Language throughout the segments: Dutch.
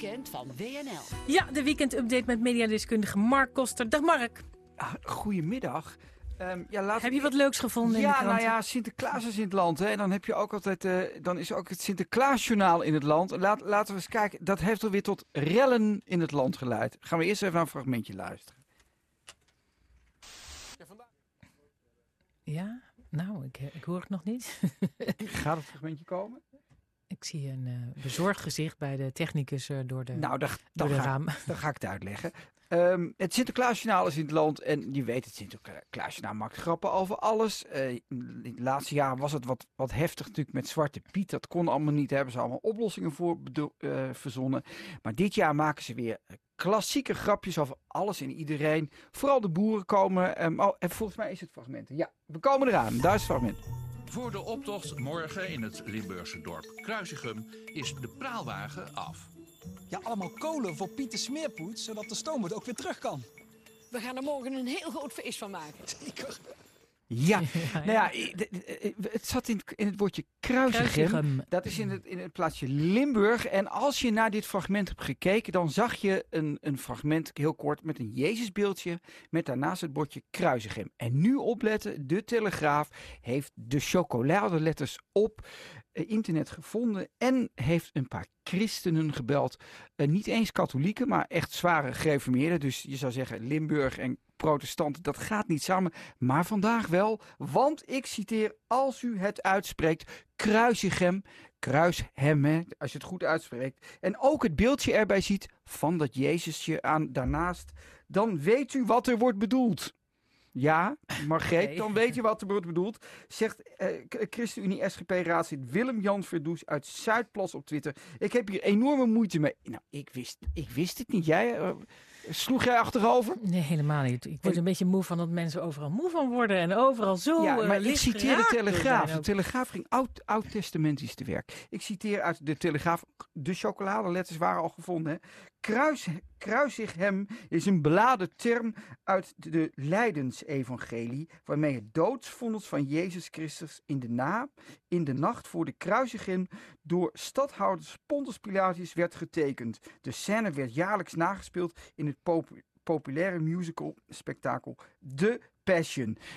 weekend van WNL. Ja, de weekendupdate met mediadeskundige Mark Koster. Dag Mark. Ah, goedemiddag. Um, ja, laat heb je wat leuks gevonden ja, in de nou ja, Sinterklaas is in het land. Hè. En dan heb je ook altijd, uh, dan is ook het Sinterklaasjournaal in het land. Laat, laten we eens kijken, dat heeft alweer tot rellen in het land geleid. Gaan we eerst even naar een fragmentje luisteren. Ja, vandaag... ja nou, ik, ik hoor het nog niet. Gaat het fragmentje komen? Ik zie een uh, bezorgd gezicht bij de technicus uh, door de, nou, door de ga, raam. Dan ga ik het uitleggen. Um, het Sinterklaasjournaal is in het land en je weet het Sinterklaasjournaal maakt grappen over alles. Uh, in de laatste jaren was het wat, wat heftig natuurlijk met Zwarte Piet. Dat kon allemaal niet, daar hebben ze allemaal oplossingen voor verzonnen. Maar dit jaar maken ze weer klassieke grapjes over alles en iedereen. Vooral de boeren komen. Um, oh, en volgens mij is het fragmenten. Ja, we komen eraan. Daar is het fragment. Voor de optocht morgen in het Limburgse dorp Kruisigum is de praalwagen af. Ja, allemaal kolen voor Pieter Smeerpoet, zodat de stoomboot ook weer terug kan. We gaan er morgen een heel groot feest van maken. Zeker. Ja, nou ja, het zat in het, in het woordje Kruisigem. Dat is in het, in het plaatsje Limburg. En als je naar dit fragment hebt gekeken, dan zag je een, een fragment heel kort met een Jezusbeeldje. Met daarnaast het bordje Kruisigem. En nu opletten, de Telegraaf heeft de chocoladeletters op internet gevonden. En heeft een paar christenen gebeld. Uh, niet eens katholieken, maar echt zware gereformeerden. Dus je zou zeggen Limburg en protestanten, dat gaat niet samen. Maar vandaag wel, want ik citeer, als u het uitspreekt, kruisigem, kruishem, hè, als je het goed uitspreekt. En ook het beeldje erbij ziet van dat Jezusje aan daarnaast, dan weet u wat er wordt bedoeld. Ja, Margreet, dan weet je wat er wordt bedoeld. Zegt uh, ChristenUnie SGP-raadslid Willem-Jan Verdoes uit Zuidplas op Twitter. Ik heb hier enorme moeite mee. Nou, ik wist, ik wist het niet. Jij... Uh, Sloeg jij achterover? Nee, helemaal niet. Ik word een beetje moe van dat mensen overal moe van worden en overal zo. Ja, maar uh, ik citeer de Telegraaf. De Telegraaf ging oud, oud-testamentisch te werk. Ik citeer uit de Telegraaf. De chocoladeletters waren al gevonden. Hè. Kruis, kruisig hem is een beladen term uit de Leidensevangelie, waarmee het doodsvonnis van Jezus Christus in de na, in de nacht voor de kruisiging door stadhouder Pontus Pilatus werd getekend. De scène werd jaarlijks nagespeeld in het pop populaire musical spektakel De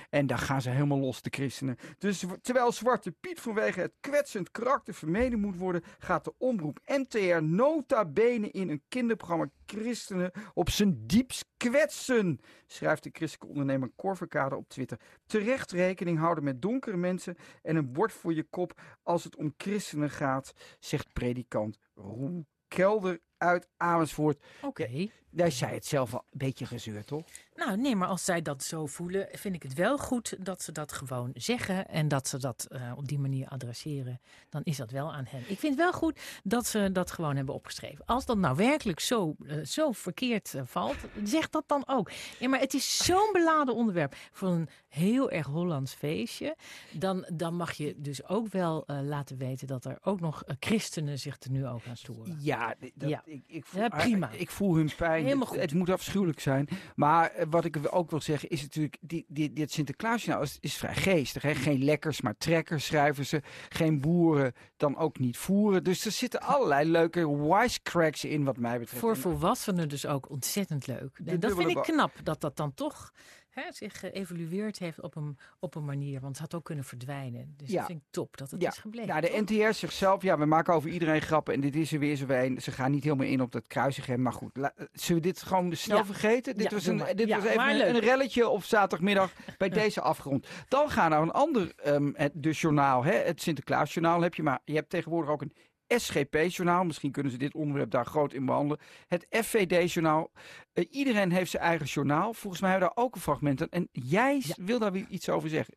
En daar gaan ze helemaal los, de christenen. Dus terwijl Zwarte Piet vanwege het kwetsend karakter vermeden moet worden, gaat de omroep NTR nota bene in een kinderprogramma christenen op zijn diepst kwetsen, schrijft de christelijke ondernemer Corverkade op Twitter. Terecht rekening houden met donkere mensen en een bord voor je kop als het om christenen gaat, zegt predikant Roel Kelder uit Amersfoort. Oké. Okay. Daar zei het zelf al een beetje gezeurd, toch? Nou, nee, maar als zij dat zo voelen, vind ik het wel goed dat ze dat gewoon zeggen en dat ze dat uh, op die manier adresseren. Dan is dat wel aan hen. Ik vind wel goed dat ze dat gewoon hebben opgeschreven. Als dat nou werkelijk zo, uh, zo verkeerd uh, valt, zeg dat dan ook. Ja, maar het is zo'n beladen onderwerp voor een heel erg Hollands feestje. Dan, dan mag je dus ook wel laten weten dat er ook nog christenen zich er nu ook aan storen. Ja, dat, ja. Ik, ik, voel, ja, prima. Ik voel hun pijn. Helemaal goed. Het, het moet afschuwelijk zijn. Maar wat ik ook wil zeggen is natuurlijk, die, die, dit Sinterklaasjournaal is, is vrij geestig. Hè? Geen lekkers, maar trekkers schrijven ze. Geen boeren, dan ook niet voeren. Dus er zitten allerlei leuke wisecracks in wat mij betreft. Voor volwassenen dus ook ontzettend leuk. En dat vind ik knap, dat dat dan toch hè, zich geëvolueerd heeft op een, op een manier. Want het had ook kunnen verdwijnen. Dus Ja. dat vind ik top dat het Ja. is gebleven. Nou, de? NTR zichzelf, ja, we maken over iedereen grappen en dit is er weer zo een. Ze gaan niet helemaal in op dat kruisigem, maar goed. la- zullen we dit gewoon snel Ja. vergeten? Dit Ja, was, een, dit Ja, was even een, relletje op zaterdagmiddag bij deze afgerond. Dan gaan we naar een ander, ehm, het, journaal, hè, het Sinterklaasjournaal heb je, maar je hebt tegenwoordig ook een SGP-journaal. Misschien kunnen ze dit onderwerp daar groot in behandelen. Het FVD-journaal. Eh, iedereen heeft zijn eigen journaal. Volgens mij hebben we daar ook een fragment aan. En jij Ja. wil daar weer iets over zeggen.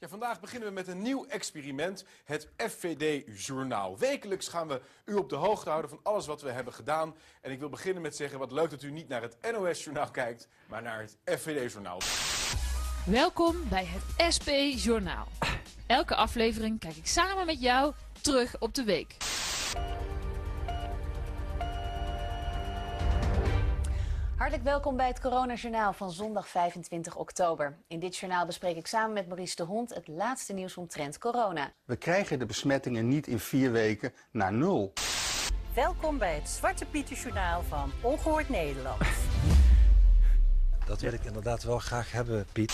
Ja, vandaag beginnen we met een nieuw experiment, het FVD-journaal. Wekelijks gaan we u op de hoogte houden van alles wat we hebben gedaan. En ik wil beginnen met zeggen, wat leuk dat u niet naar het NOS-journaal kijkt, maar naar het FVD-journaal. Welkom bij het SP Journaal. Elke aflevering kijk ik samen met jou terug op de week. Hartelijk welkom bij het Coronajournaal van zondag 25 oktober. In dit journaal bespreek ik samen met Maurice de Hond het laatste nieuws omtrent corona. We krijgen de besmettingen niet in vier weken naar nul. Welkom bij het Zwarte Pieter Journaal van Ongehoord Nederland. Dat wil ik inderdaad wel graag hebben, Piet.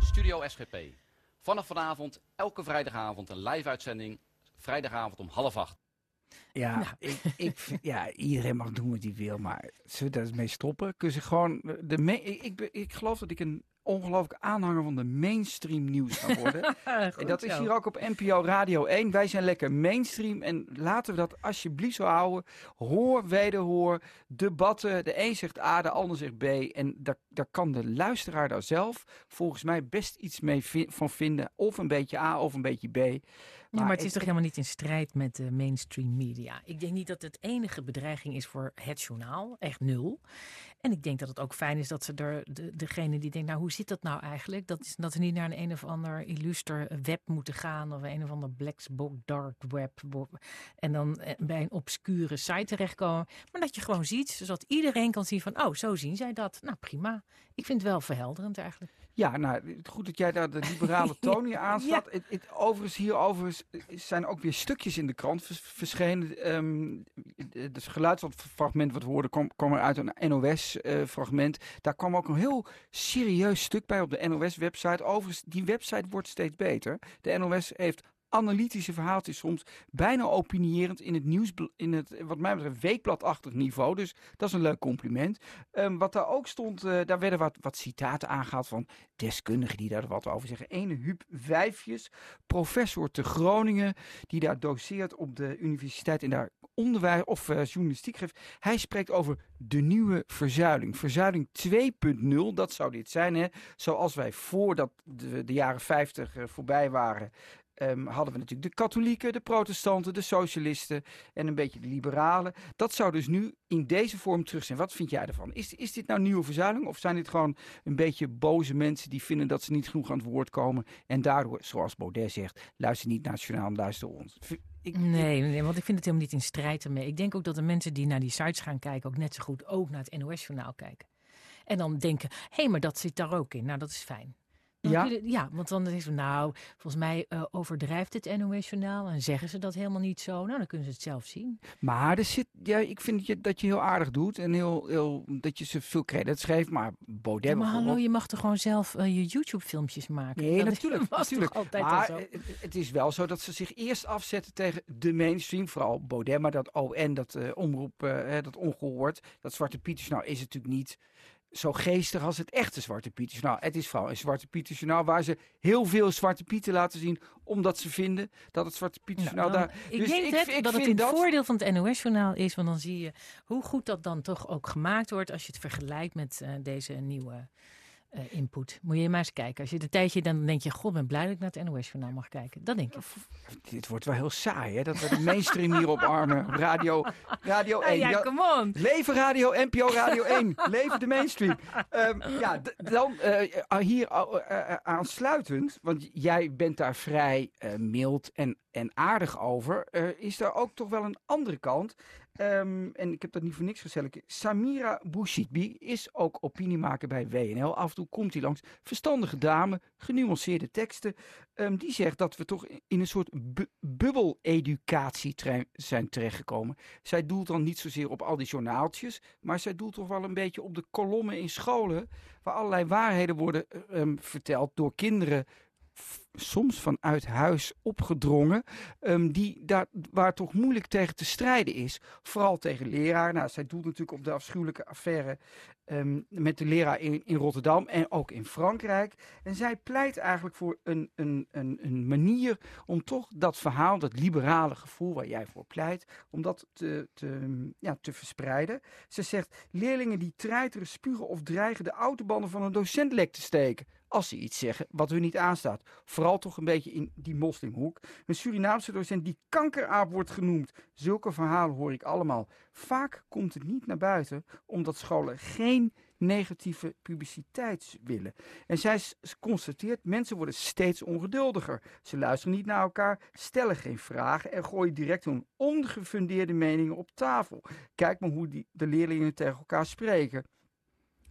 Studio SGP. Vanaf vanavond, elke vrijdagavond, een live-uitzending. Vrijdagavond om half acht. Ja, ik, ik, ja, iedereen mag doen wat hij wil, maar zullen we daar eens mee stoppen? Kun ze gewoon de me ik, ik, ik geloof dat ik een ongelooflijk aanhanger van de mainstream nieuws gaan worden. en dat is hier ook op NPO Radio 1. Wij zijn lekker mainstream en laten we dat alsjeblieft zo houden. Hoor, wederhoor, debatten. De een zegt A, de ander zegt B. En daar, daar kan de luisteraar daar zelf volgens mij best iets mee van vinden. Of een beetje A of een beetje B. Maar, ja, maar het is toch helemaal niet in strijd met de mainstream media. Ik denk niet dat het enige bedreiging is voor het journaal. Echt nul. En ik denk dat het ook fijn is dat ze er, de, degene die denkt, nou hoe zit dat nou eigenlijk? Dat, is, dat ze niet naar een, een of ander illuster web moeten gaan of een of ander black dark web en dan eh, bij een obscure site terechtkomen. Maar dat je gewoon ziet, zodat iedereen kan zien van, oh zo zien zij dat. Nou prima. Ik vind het wel verhelderend eigenlijk. Ja, nou, goed dat jij daar de liberale toon hier aanslaat. ja. overigens, hierover zijn ook weer stukjes in de krant verschenen. Um, het geluidsfragment wat we hoorden kwam, kwam er uit een NOS-fragment. Uh, Daar kwam ook een heel serieus stuk bij op de NOS-website. Overigens, die website wordt steeds beter. De NOS heeft analytische verhaaltjes soms bijna opinierend in het nieuws, in het wat mij betreft weekbladachtig niveau. Dus dat is een leuk compliment. Um, wat daar ook stond, uh, daar werden wat, wat citaten aangehaald van deskundigen die daar wat over zeggen. Ene Huub Wijfjes, professor te Groningen, die daar doseert op de universiteit en daar onderwijs of uh, journalistiek geeft. Hij spreekt over de nieuwe verzuiling. Verzuiling 2.0, dat zou dit zijn. Hè? Zoals wij voordat de, de jaren 50 uh, voorbij waren, um, hadden we natuurlijk de katholieken, de protestanten, de socialisten en een beetje de liberalen. Dat zou dus nu in deze vorm terug zijn. Wat vind jij ervan? Is, is dit nou nieuwe verzuiling of zijn dit gewoon een beetje boze mensen die vinden dat ze niet genoeg aan het woord komen en daardoor, zoals Baudet zegt, luister niet nationaal, luister ons. Ik, nee, nee, want ik vind het helemaal niet in strijd ermee. Ik denk ook dat de mensen die naar die sites gaan kijken ook net zo goed ook naar het NOS-journaal kijken. En dan denken, hé, hey, maar dat zit daar ook in. Nou, dat is fijn. Ja? ja, want dan is het nou, volgens mij uh, overdrijft het NOS-journaal en zeggen ze dat helemaal niet zo. Nou, dan kunnen ze het zelf zien. Maar er zit, ja, ik vind dat je, dat je heel aardig doet en heel, heel, dat je ze veel credits geeft. Maar Baudet ja, Maar hallo, je mag toch gewoon zelf uh, je YouTube-filmpjes maken? Nee, dat natuurlijk. natuurlijk. Altijd maar zo. het is wel zo dat ze zich eerst afzetten tegen de mainstream. Vooral Baudet, maar dat ON, dat uh, omroep, dat ongehoord. Dat Zwarte Pieters, nou is het natuurlijk niet zo geestig als het echte Zwarte Pieters. Nou, het is vooral een Zwarte Pietersjournaal waar ze heel veel Zwarte Pieten laten zien. Omdat ze vinden dat het Zwarte Pietersjournaal nou, daar... Ik dus denk ik, ik dat het een voordeel van het NOS-journaal is. Want dan zie je hoe goed dat dan toch ook gemaakt wordt als je het vergelijkt met uh, deze nieuwe uh, input. Moet je maar eens kijken. Als je de tijdje dan denk je, god, ben blij dat ik naar het NOS-journaal mag kijken. Dat denk ik. Dit wordt wel heel saai, hè? Dat we de mainstream hier oparmen. Radio, radio 1. ja, come on. Leven radio, NPO Radio 1. Leven de mainstream. Um, ja, dan uh, hier uh, aansluitend, want jij bent daar vrij mild en, en aardig over. is er ook toch wel een andere kant? Um, en ik heb dat niet voor niks gezegd. Samira Bouchitbi is ook opiniemaker bij WNL. Af en toe komt hij langs. Verstandige dame, genuanceerde teksten. Um, die zegt dat we toch in een soort bu bubbel-educatie zijn terechtgekomen. Zij doelt dan niet zozeer op al die journaaltjes. Maar zij doelt toch wel een beetje op de kolommen in scholen. Waar allerlei waarheden worden um, verteld door kinderen soms vanuit huis opgedrongen, um, die daar, waar toch moeilijk tegen te strijden is. Vooral tegen leraar. Nou, zij doet natuurlijk op de afschuwelijke affaire um, met de leraar in, in Rotterdam en ook in Frankrijk. En zij pleit eigenlijk voor een, een, een, een manier om toch dat verhaal, dat liberale gevoel waar jij voor pleit, om dat te, te, ja, te verspreiden. Ze zegt, leerlingen die treiteren, spugen of dreigen de autobanden van een docent lek te steken als ze iets zeggen wat hun niet aanstaat. Vooral toch een beetje in die moslimhoek. Een Surinaamse docent die kankeraap wordt genoemd. Zulke verhalen hoor ik allemaal. Vaak komt het niet naar buiten omdat scholen geen negatieve publiciteit willen. En zij constateert, mensen worden steeds ongeduldiger. Ze luisteren niet naar elkaar, stellen geen vragen en gooien direct hun ongefundeerde meningen op tafel. Kijk maar hoe die, de leerlingen tegen elkaar spreken.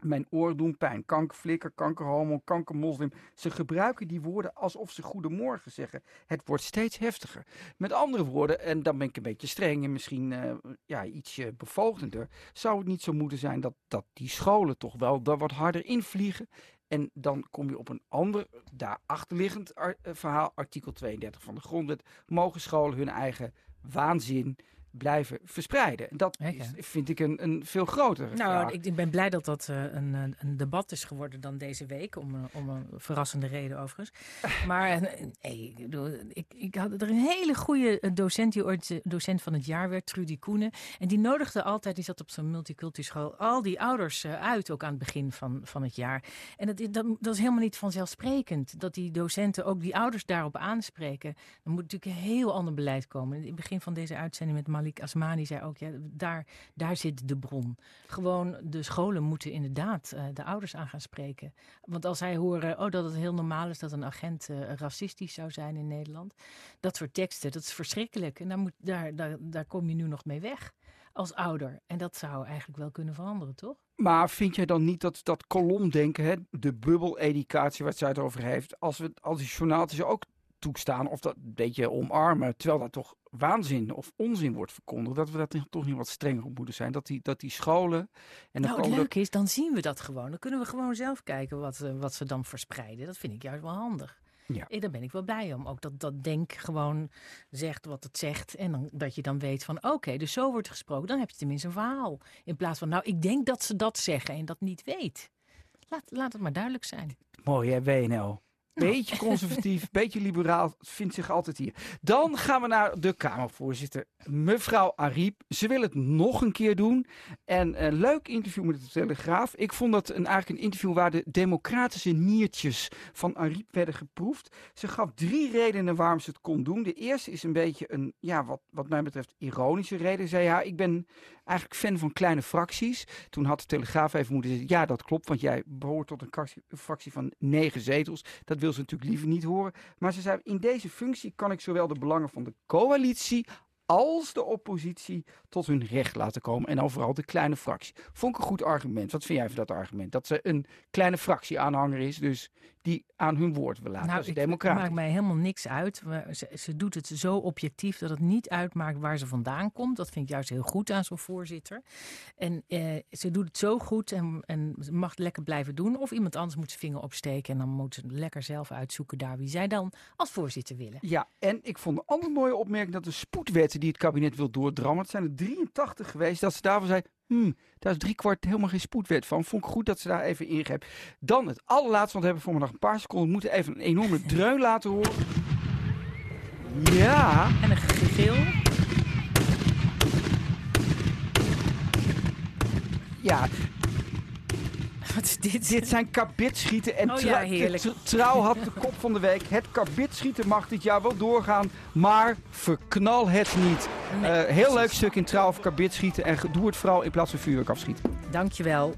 Mijn oren doen pijn. Kankerflikker, kankerhomo, kankermoslim. Ze gebruiken die woorden alsof ze goedemorgen zeggen. Het wordt steeds heftiger. Met andere woorden, en dan ben ik een beetje streng en misschien uh, ja, ietsje bevolgender. Zou het niet zo moeten zijn dat, dat die scholen toch wel daar wat harder invliegen? En dan kom je op een ander, daar achterliggend ar eh, verhaal, artikel 32 van de grondwet. Mogen scholen hun eigen waanzin blijven verspreiden. En dat is, vind ik een, een veel grotere nou, Ik, ik, ben blij dat dat uh, een, een debat is geworden dan deze week. Om, uh, om een verrassende reden overigens. Maar uh, hey, ik, ik had er een hele goede docent die ooit docent van het jaar werd, Trudy Koenen. En die nodigde altijd, die zat op zo'n multicultuurschool, al die ouders uit, ook aan het begin van, van het jaar. En dat, dat, dat is helemaal niet vanzelfsprekend. Dat die docenten ook die ouders daarop aanspreken. Er moet natuurlijk een heel ander beleid komen. In het begin van deze uitzending met Malik Asmani zei ook, ja, daar, daar zit de bron. Gewoon, de scholen moeten inderdaad uh, de ouders aan gaan spreken. Want als zij horen oh, dat het heel normaal is dat een agent uh, racistisch zou zijn in Nederland. Dat soort teksten, dat is verschrikkelijk. En daar, moet, daar, daar, daar kom je nu nog mee weg als ouder. En dat zou eigenlijk wel kunnen veranderen, toch? Maar vind jij dan niet dat dat kolomdenken, hè, de bubbel-educatie zij het over heeft, als, we, als die journaaltjes ook toestaan of dat een beetje omarmen, terwijl dat toch waanzin of onzin wordt verkondigd, dat we daar toch niet wat strenger op moeten zijn. Dat die, dat die scholen. En nou, het leuke is, dan zien we dat gewoon. Dan kunnen we gewoon zelf kijken wat, uh, wat ze dan verspreiden. Dat vind ik juist wel handig. Ja. En daar ben ik wel blij om. Ook dat dat denk gewoon zegt wat het zegt. En dan, dat je dan weet van oké, dus zo wordt gesproken. Dan heb je tenminste een verhaal. In plaats van nou, ik denk dat ze dat zeggen en dat niet weet. Laat, laat het maar duidelijk zijn. Mooi hè, WNL. Beetje conservatief, beetje liberaal, vindt zich altijd hier. Dan gaan we naar de Kamervoorzitter, mevrouw Ariep. Ze wil het nog een keer doen. En een leuk interview met de Telegraaf. Ik vond dat een, eigenlijk een interview waar de democratische niertjes van Ariep werden geproefd. Ze gaf drie redenen waarom ze het kon doen. De eerste is een beetje een, ja, wat, wat mij betreft, ironische reden. Zei ja, ik ben eigenlijk fan van kleine fracties. Toen had de Telegraaf even moeten zeggen, ja dat klopt, want jij behoort tot een fractie van negen zetels. Dat wil ze natuurlijk liever niet horen. Maar ze zei, in deze functie kan ik zowel de belangen van de coalitie als de oppositie tot hun recht laten komen. En dan vooral de kleine fractie. Vond ik een goed argument. Wat vind jij van dat argument? Dat ze een kleine fractie-aanhanger is, dus die aan hun woord wil laten. Nou, dat Het maakt mij helemaal niks uit. Ze, ze, doet het zo objectief dat het niet uitmaakt waar ze vandaan komt. Dat vind ik juist heel goed aan zo'n voorzitter. En eh, ze doet het zo goed en, en mag het lekker blijven doen. Of iemand anders moet zijn vinger opsteken en dan moet ze lekker zelf uitzoeken daar wie zij dan als voorzitter willen. Ja, en ik vond een andere mooie opmerking dat de spoedwetten die het kabinet wil doordrammen, het zijn er 83 geweest, dat ze daarvoor zei, hmm, daar is driekwart helemaal geen spoedwet van. Vond ik goed dat ze daar even ingreep. Dan het allerlaatste, want we hebben voor nog een paar seconden. We moeten even een enorme dreun laten horen. Ja. En een gegil. Ja, wat is dit? Dit zijn kabitschieten. En oh, ja, heerlijk. Trouw had de kop van de week. Het kabitschieten mag dit jaar wel doorgaan, maar verknal het niet. Nee, uh, heel leuk stuk in Trouw over kabitschieten. En doe het vooral in plaats van vuurwerk afschieten. Dankjewel.